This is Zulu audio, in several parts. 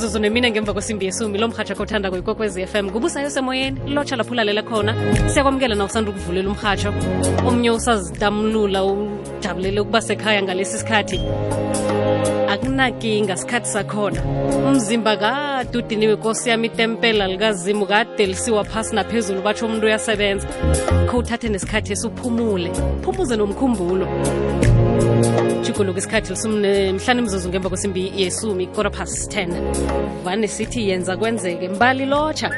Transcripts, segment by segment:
mzuzu nemine ngemva kwesimbi yesumi. Lo mrhatsha akho kuyikokwez f FM kubusayo semoyeni lotsha lapho ulalela khona. Siyakwamukela na usanda ukuvulela umrhatsho omnye usazidamlula ujabulele ukuba sekhaya ngalesi sikhathi akunakinga sikhathi sakhona. Umzimba kade udiniwe kosi yami itempela likazimu kade lisiwa phasi naphezulu batsho umuntu uyasebenza. Kho uthathe nesikhathi esiuphumule phumuze nomkhumbulo jiguluka isikhathi mhlani mzuzu ngemva kwesimbi yesumi kora past 10 vane sithi yenza kwenzeke mbali lotsha.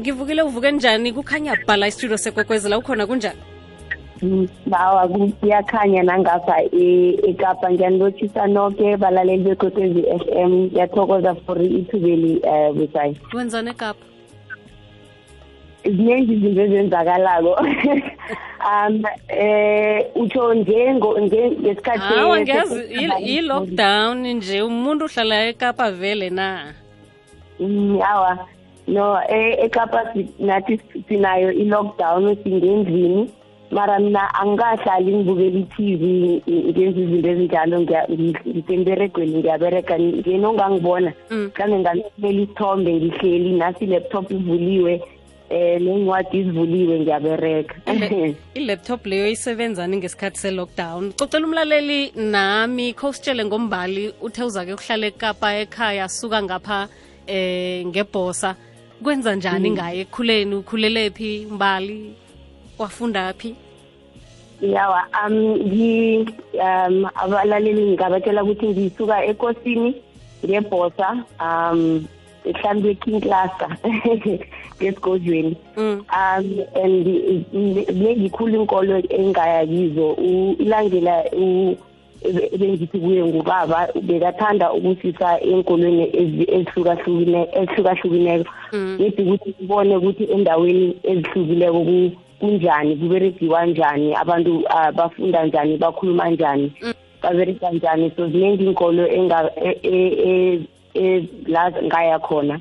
Ngivukile uvuke njani? Kukhanya bhala istudio sekwekwezela ukhona kunjani? Bawa kuyakhanya nangapha e- eKapa. Ngiyanilotshisa noke balaleli bekwekwezi m. Ngiyathokoza for ithubeli um busayi wenzani ekapa ziningi izinto ezenzakalako um eh utsho njengo nge- ngesikhathi hawa ngiyazi yi- yi-lockdown nje umuntu uhlala ekapa vele na? Mm, awa. No e- eKapa si- nathi sinayo i-lockdown singendlini mara mina angikahlali ngibukela i-tv ngenza izinto ezinjalo ngiya- ngi- ngisemberegweni ngiyabereka ngeno ongangibona Mm. mhlawumbe ngamela isithombe ngihleli nasi i-laptop ivuliwe um nencwadi izivuliwe ngiyabereka i-laptop leyo isebenzani ngesikhathi se-lockdown? Cocela umlaleli nami kho usitshele ngombali uthe uzake ukuhlala ekapa ekhaya suka ngapha eh ngebhosa. Kwenza njani ngaye ekukhuleni ukhulele phi? Mbali wafunda phi? Yawa um um abalaleli ngingabatshela ukuthi ngisuka ekosini ngebhosa um ehlambwe king cluster ngesigodlweni Mm. um and bengikhulu inkolo engaya kizo ebe- ebengithi kuye ngubaba bekathanda ukusisa enkolweni ezi- ezihlukahlukine- ezihlukahlukeneko Mm. ukuthi sibone ukuthi endaweni ezihlukileko ku- kunjani kuberegiwa njani abantu bafunda njani bakhuluma njani babereka njani. So ziningi inkolo e- e- e- la ngaya khona.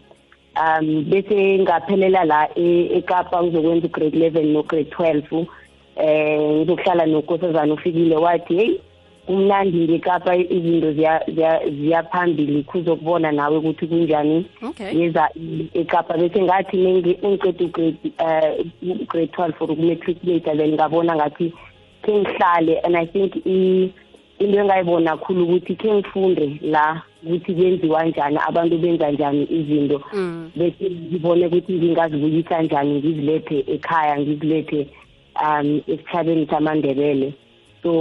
Um bese ngaphelela la e- ekapa ngizokwenza ugrade eleven no-grade twelve eh ngizokuhlala nonkosazana ufikile wathi heyi kumnandi ngekapa izinto ziya- ziya- ziyaphambili kuzokubona nawe ukuthi kunjani. Yeza ekapa bese ngathi nengiqeda ugrade uh grade 12 for ukumatriculate then ngabona ngathi ke ngihlale. And i think i- into engayibona kakhulu ukuthi ke ngifunde la ukuthi kwenziwa njani abantu benza njani izinto. Mm. bese ngibone ukuthi ngingazibuyisa njani ngizilethe ekhaya ngizilethe um esithabeni samandebele. So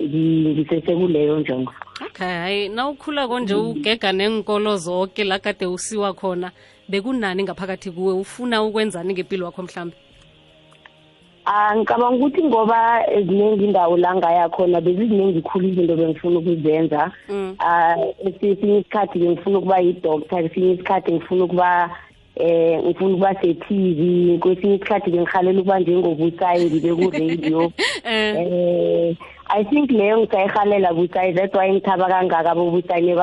ngi- ngisesekuleyo njongo. Okay hayi na ukhula konje ugega nenkolo zonke la kade usiwa khona bekunani ngaphakathi kuwe? Ufuna ukwenzani ngempilo wakho mhlambe? Ah ngicabanga ukuthi ngoba eziningi indawo la ngaya khona beziziningi khulu izinto bengifuna ukuzenza Mm. ah esinye isikhathi bengifuna ukuba yi-doctor esinye isikhathi ngifuna ukuba eh ngifuna ukuba se-TV kwesinye isikhathi bengihalela ukuba njengobusayi ngibe ku-radio eh eh i think leyo ngisayihalela busayi that's why ngithaba kangaka bobusayi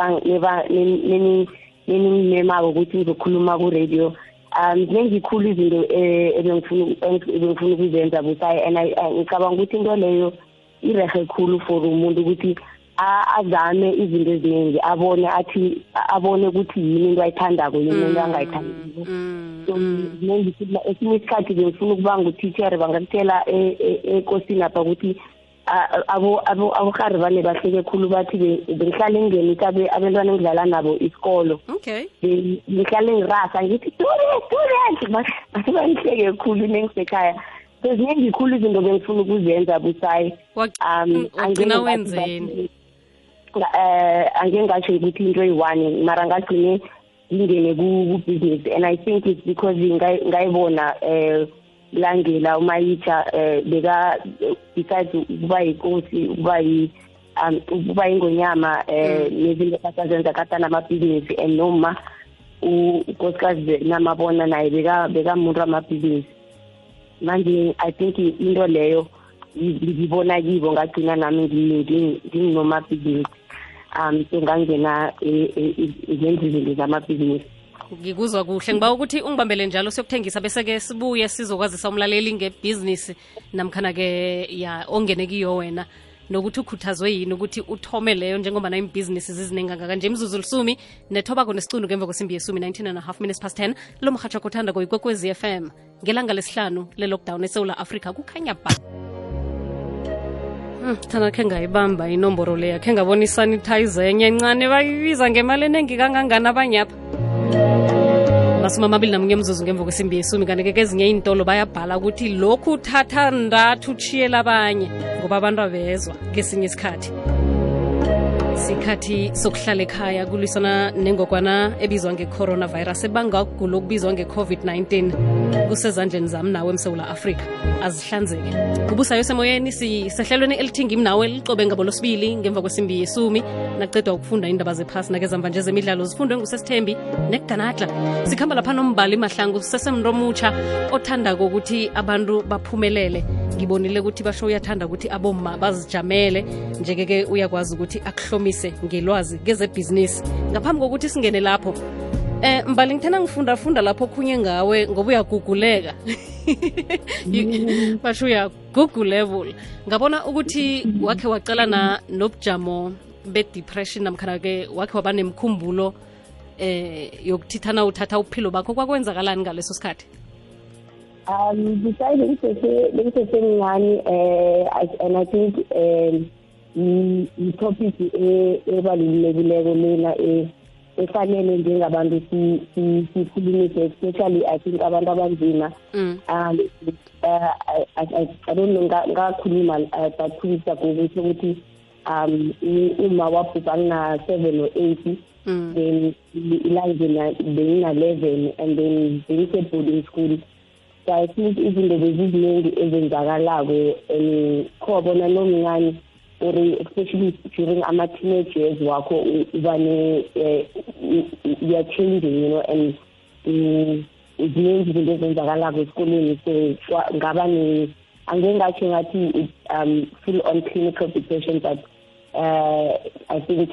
nenimemako ukuthi ngizokhuluma ku-radio um zinengikhulu izinto eh, ebengifuna ukuzenza busayi and ngicabanga ukuthi into leyo irehe khulu for umuntu ukuthi azame izinto eziningi abone athi abone ukuthi yini into ayithandako yini into angayithandiko mm, so zinengi futhi esinye isikhathi bengifuna ukuba ngutitshere bangakutshela e- e- ekosini apha ukuthi abo- abo- abohari vane bahleke khulu bathi be- bengihlale ngingenisa abe- abantwana engidlala nabo isikolo. Okay. Be- ngihlale ngirasa ngithi student student base bangihleke khulu nengisekhaya so ziningi khulu izinto bengifuna ukuzenza busayi Wa- um Mm, wagcina angeke ngathi wenzeni? bathi- nga- eh angeke ngatsho ukuthi into eyi-one mara ngagcine ngingene ku- ku-business. And i think it's because ngay- ngayibona um langela umayitsha um beka besides ukuba yinkosi ukuba yi um ukuba ingonyama um nezinto kasazenza kata namabhizinisi and noma u- unkosikazi namabona naye beka bekamuntu amabhizinisi manje i think into leyo ngi- ngibona kibo ngagcina nami ngi- ngi- nginginomabhizinisi um so ngangena e- e- e- ngenza izinto zamabhizinisi. Ngikuzwa kuhle. Ngiba ukuthi ungibambele njalo siyokuthengisa bese-ke sibuye sizokwazisa umlaleli ngebhizinisi namkhana-ke ya ongene kiyo wena nokuthi ukhuthazwe yini ukuthi uthome leyo njengoba na ibhizinisi ziziningi kangaka. Nje imzuzu lisumi nethobako nesicundu ngemva kwesimbi yesumi 19 and a half minutes past 10 lo mhatsha kuthanda koyikwekwezi fm ngelanga lesihlanu le-lockdown esewula africa kukhanya ba. Hmm, thana khe ngayibamba inomboro leya khe ngabona isanitizer enye encane bayibiza ngemali enengi kangangani abanyapha masumi amabili namunye mzuzu ngemva kwesimbi yesumi kanti-ke kezinye iintolo bayabhala ukuthi lokhu thatha ndathu utshiyela abanye ngoba abantu abezwa kesinye isikhathi sikhathi sokuhlala ekhaya kulwisana nengogwana ebizwa ngecoronavirus ebanga ukugula okubizwa nge-covid-19 kusezandleni zami nawe emsewula afrika. Azihlanzeke. Ubusayo semoyeni sisehlelweni elithinga imnawe licobe ngabo losibili ngemva kwesimbi yesumi. Nacedwa ukufunda indaba zephasi nakezamva nje zemidlalo zifundwe ngusesithembi nekudanadla sikhamba lapha nombali mahlangu sesemntu omutsha othandako ukuthi abantu baphumelele. Ngibonile ukuthi basho uyathanda ukuthi aboma bazijamele. Njeke-ke uyakwazi ukuthi akuhlomise ngelwazi ngezebhizinisi ngaphambi kokuthi singene lapho eh mbali ngithena ngifunda-funda lapho khunye ngawe ngoba uyaguguleka. Basho uyagugulevel ngabona ukuthi wakhe wacalana nobujamo be-depression namkhana-ke wakhe waba nemkhumbulo eh yokuthithana uthatha uphilo bakho. Kwakwenzakalani ngaleso sikhathi? Um, besides bengisesemncane uh, and I think um, i-topic ebalulekileko lena efanele njengabantu sikhulumise especially I think abantu abanzima mm. um uh, I, don't know ngakhuluma bakhulisa ngokuthi ukuthi um uma wabhubha ngina-seven or eight Mm. then ilanje bengina-eleven and then bengise-boarding school so i think izinto beziziningi ezenzakalako and khobona nomncane or especially during ama-teenage years wakho uba ne youare changing you know and ziningi izinto ezenzakalako esikoleni so ngaba ne angeke ngatsho ngathi um full on clinical depression but uh, i think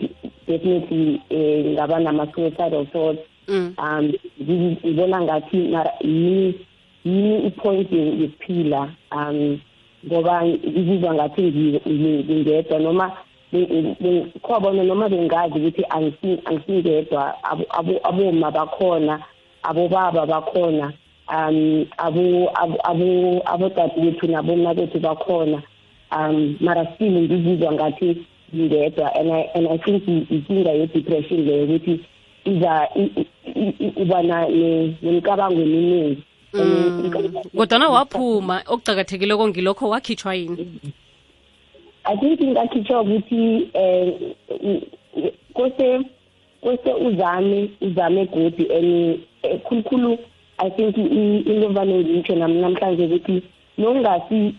definitely uh, ngaba nama-suicidal thoughts Mm. um ngibona ngathi yini yini ipoint yokuphila um ngoba ngizizwa ngathi ngingedwa noma khobona noma bengazi ukuthi angisingedwa aboma bakhona abobaba bakhona um abo abo abodade bethu naboma bethu bakhona um mara still ngizizwa ngathi ngingedwa. And I think inkinga ye-depression leyo ukuthi iza uba nemicabango eminingi. Kodwana waphuma okucakathekileko ngilokho wakhitshwa yini? I think ngakhitshwa ukuthi um kose kose uzame uzame godi and khulukhulu i think into vane ngitsho namhlanje ukuthi nongasi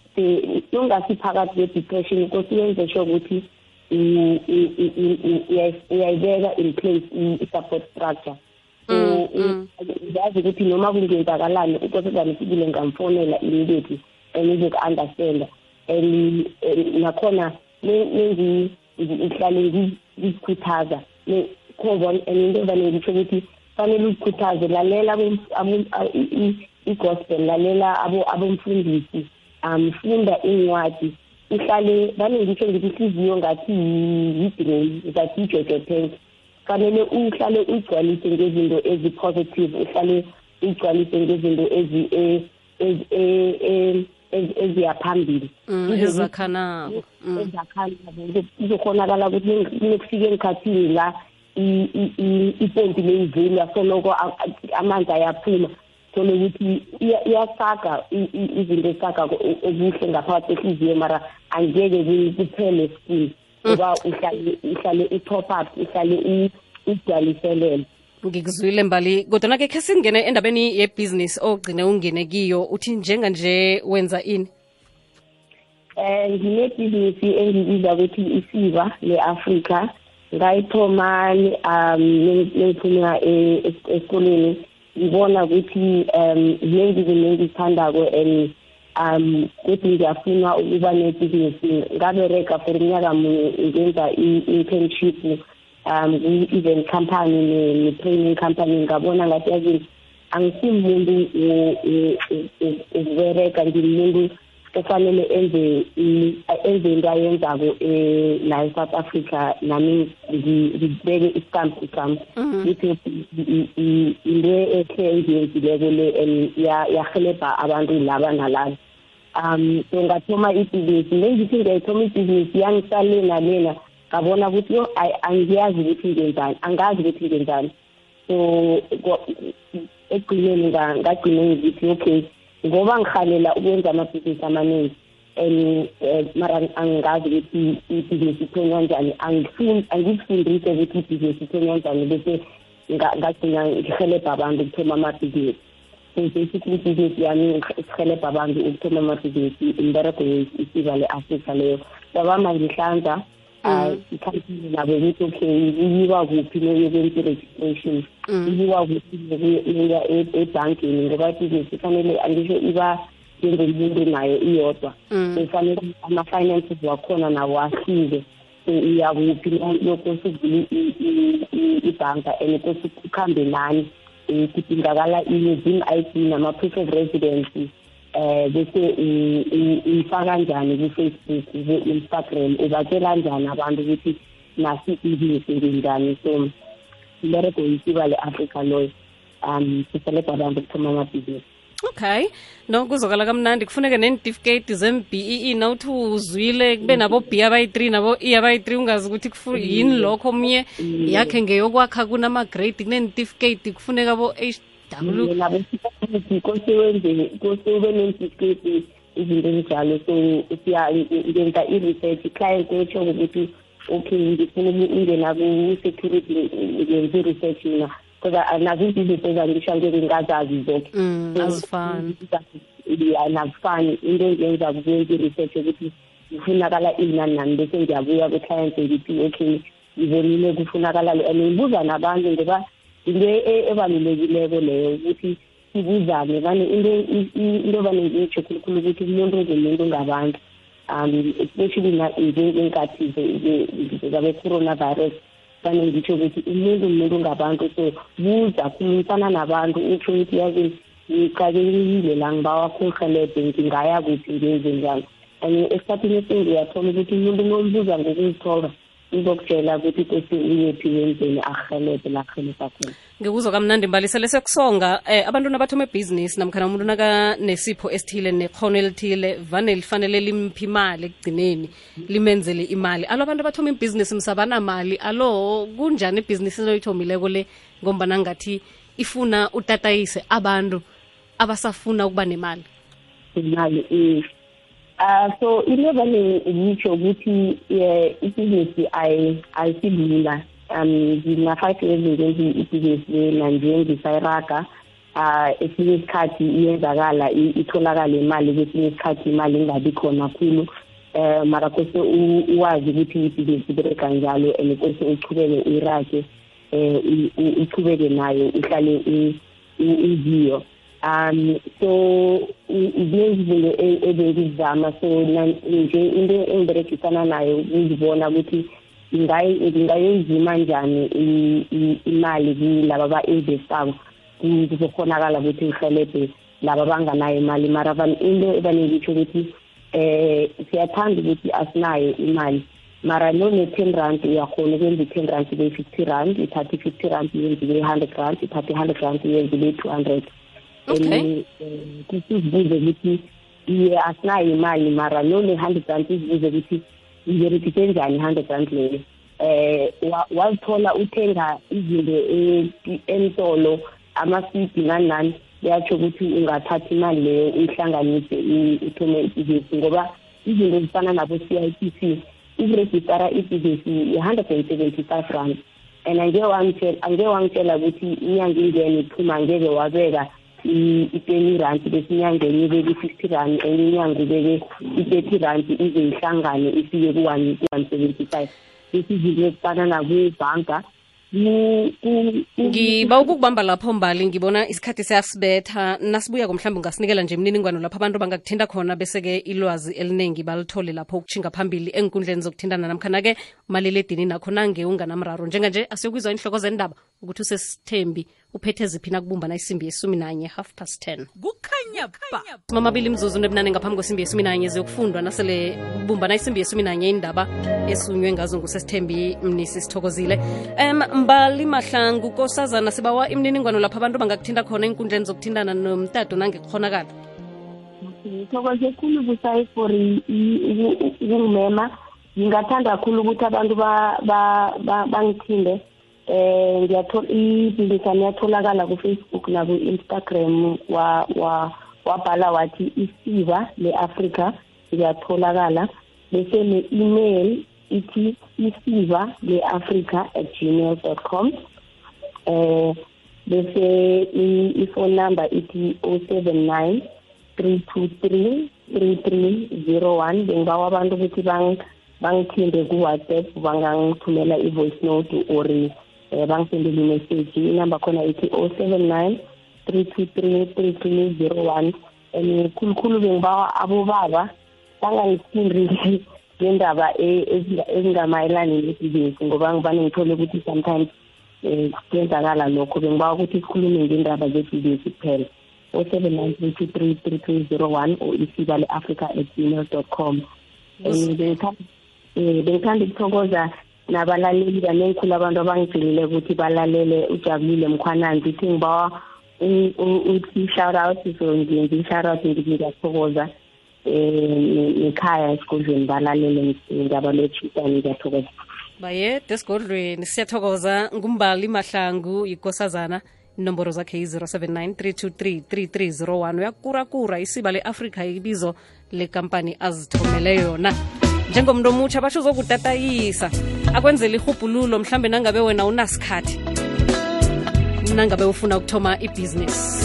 nongasi phakathi kwe-depression kose yenze sure ukuthi uyayibeka in place i-support structure. So ngiyazi ukuthi noma kungenzakalani ukosezane sibile ngamfonela immediately and izoku-understanda and nakhona ngihlale ngizikhuthaza. Khobon and into evane ngisho ukuthi fanele uzikhuthaze lalela i-gospel lalela abomfundisi um funda iy'ncwadi uhlale vane ngisho ngithi ihliziyo ngathi yidrone ngathi ijojo tank fanele uhlale uyigcwalise ngezinto ezi-positive uhlale uyigcwalise ngezinto eziyaphambili. Ezakhanako. Ezakhanako kuzokhonakala ukuthi kunokufika emkhathini la ipompi leyiveli yasoloko amanzi ayaphuma. Thole ukuthi iyasaga izinto esaga okuhle ngaphakathi kwehliziyo mara angeke kuphele skin ngoba uhlale uhlale i-top up uhlale ugcwaliselele ngikuzwile mbali kodwana-ke khe singene endabeni yebhizinisi ogcine ungene kiyo uthi njenganje wenza ini? Um nginebhizinisi engibiza ukuthi isiba le-afrika. Ngayithoma um nengiphumela esikoleni ngibona ukuthi um ziningi izinto engizithandako and um kuthi ngiyafuna ukuba nebhizinisi ngabereka for umnyaka munye ngenza i-internship um ku-event company ne-training company ngabona ngathi yazini angisimuntu ukubereka ngimuntu ofanele enze i- enze into ayenzako um la e-south africa nami ngi- ngibeke istampu sami. Ukuthi i- i- into ehle engiyenzileko le and ya- yahelebha abantu laba nalaba. Um so ngathoma ibhizinisi nengithi ngiyayithoma ibhizinisi yangisale nalena. Ngabona ukuthi yo ayi- angiyazi ukuthi ngenzani angazi ukuthi ngenzani. So ko- ekugcineni nga- ngagcine ngithi okay ngoba ngihalela ukwenza amabhizinisi amaningi. And eh, mara angazi ukuthi ibhizinisi ithonywa njani. Angikufundise ukuthi ibhizinisi ithonywa njani bese nga- ngagcina ngihelebha abantu ukuthoma amabhizinisi so basically ibhizinisi yami isihelebha abantu ukuthoma amabhizinisi imbereko isiba le-afrika leyo. Ngoba manje ihlanza um ikhampani nabo ukuthi okay iyiwa kuphi neyokwenza i-registration? Iyiwa kuphi nokuya e- ebhankini? Ngoba ibhizinisi kufanele angisho iba njengomuntu nayo iyodwa. So kufanele ama-finances wakhona nawo ahlike so iya kuphi yokose uvule i- i- i- ibhanka and kose ukuhambe nani? Um kudingakala ini zim-i d nama-proof of residency eh bese uyifaka kanjani ku-facebook ku-instagram? Ubatshela njani abantu ukuthi nasi ibisi ngenjani so imberego yisiba le-africa loyo. Um siselebha abantu ukuthoma amabhizinisi okay. No kuzokala kamnandi. Kufuneke nentifiketi zem-bee nawuthi uzwile kube nabo b abayi-three nabo e abayi-three ungazi ukuthi yini lokho omunye? Yakhe ngeyokwakha kunama-grade kunentifiketi kufuneka bo-h w nabo sithi kose wenze kose ube nentifiketi izinto ezinjalo. So ngenza i-research i-client etsho ukuthi okay ngifuna ungena ku-security ngenza i-research mina. Because nazo izinto ezangisho angeke ngazazi zonke Mm, azifani. Anakufani. Into engiyenza kukwenza i-research ukuthi kufunakala ini nani bese ngiyabuya kwi-client ngithi okay ngibonile kufunakala and ngibuza nabantu ngoba into e- ebalulekileko leyo ukuthi sibuzane vane into i- i- into vane ngiyitsho khulukhulu ukuthi umuntu ngumuntu ngabantu. Um especially na njengenkathi zabe-coronavirus vane ngitsho ukuthi umuntu umuntu ngabantu. So buza khulumisana nabantu utsho ukuthi yazi ngicakekile la ngibawa khungihelebhe ngingaya kuphi ngenze njani and esikhathini esiningi uyathola ukuthi umuntu nombuza ngokuzithoba uzokutshela ukuthi kwesi uyephi yenzeni ahelebhe la helebha khona. Ngikuzwa kamnandi mbalisele sekusonga eh, abantu nabathoma ebhizinisi namkhana umuntu nakanesipho esithile nekhono elithile vane lifanele limphi imali ekugcineni limenzele imali. Alo abantu abathoma ibhizinisi msabanamali alo kunjani ibhizinisi eloyithomileko le? Ngombana ngathi ifuna utatayise abantu abasafuna ukuba nemali. Imali eh ah so into vane ngitsho ukuthi eh ibhizinisi ayi ayisilula um ngina-five years ngenza ibhizinisi lena nje ngisayiraga ah esinye isikhathi iyenzakala i- itholakala imali kwesinye isikhathi imali ingabi khona khulu. Eh mara kose u- uwazi ukuthi ibhizinisi ibereka njalo and kose uchubeke uyirage eh u- u- uchubeke nayo uhlale u- u- uziyo um so ziningi izinto e- ebengizama so na- nje into engiberegisana nayo ngizibona ukuthi ngingayi- ngingayoyizima njani i- i- imali kilaba ba-investako kuzokhonakala ukuthi ngihelebhe laba abanganayo imali mara van- into ebanengitsho ukuthi eh siyathanda ukuthi asinayo imali mara none-ten rand uyakhona ukwenza i-ten rand ibe i-fifty rand ithathe i-fifty rand iyenze ibe i-hundred rand ithathe i-hundred rand iyenze ibe i-two hundred Okay. Kusizibuze ukuthi iye asinayo imali mara none hundred rand uzibuze ukuthi iberekise njani hundred rand leyo. Eh wa- wazithola uthenga izinto emtolo amasidi nani nani kuyatsho ukuthi ungathatha imali leyo uyihlanganise uthome ibhizinisi ngoba izinto zifana nabo-c i t c ukurejistara ibhizinisi i-hundred and seventy-five rand. And angeke wangitshela ukuthi inyanga ingene iphuma angeke wabeka i-twenty rand bese inyanga enye ibeke i-fifty rand enye inyanga ubeke i-thirty rand ize ihlangane ifike ku-one ku-one seventy-five. Bese izinto ezifana nakubhanka Ngiba ukukubamba lapho mbali ngibona isikhathi siyasibetha. Nasibuya mhlawumbe ungasinikela nje imininingwano lapho abantu bangakuthinta khona bese-ke ilwazi eliningi balithole lapho ukutshinga phambili enkundleni zokuthintana. Namkhana-ke umaliledini nakho nange unganamraro. Njenganje asiyokuzwa inhloko zendaba ukuthi usesithembi uphethe ziphi nakubumbana isimbi yesumi nanye half past 10 kukhanya mamabili imzuzu nebunane ngaphambi kwesimbi yesumi nanye ziyokufundwa nasele bumbana isimbi yesumi nanye indaba esunywe ngazo ngusesithembi mnisi sithokozile. Um mbali mahlangu kosazana sibawa imininingwano lapho abantu bangakuthinta khona enkundleni zokuthintana nomtato nangekukhonakala ngithokoze khulu busayi for ukungimema ngingathanda kakhulu ukuthi abantu ba- ba- ba- bangithinde um ngiyathola ibhizinisami yatholakala ku-facebook naku-instagram wa- wa- wabhala wathi isiba le-afrika ngiyatholakala bese ne-email ithi isiba le-africa at gmail dot com. Eh bese i- i-phone number ithi 079 323 3301 bengibawa abantu ukuthi bang- bangithinde ku-whatsapp bangangithumela i-voice note or eh, bangisendele imessage. Inamba khona ithi 079 323 3301 and khulukhulu bengibawa abobaba bangangithindi ngendaba e- ezinga- ezingamayelani nebhizinisi ngoba ngibane ngithole ukuthi sometimes um kuyenzakala lokho. Bengibawa ukuthi sikhulume ngendaba zebhizinisi kuphela. o seven nine three two three three three zero one or isiba le-africa at gmail dot com. Um bengithanda ukuthokoza nabalaleli banengikhulu abantu abangigcinile ukuthi balalele ujabulile mkhwananzi. Ithi ngibawa u- u- uthi shout out so ngenza i-shout out ngithi ngiyathokoza nekhaya esigodlweni balalele ngiyabalothishani ngiyathokoza baye desigodlweni siyathokoza ngumbali mahlangu yikosazana inomboro zakhe yi-079 323 3301 uyakurakura isiba le-afrika ibizo lekampani azithomele yona. Njengomntu omutsha basho uzokutatayisa akwenzela ihubhululo mhlambe nangabe wena unasikhathi nangabe ufuna ukuthoma ibhizinisi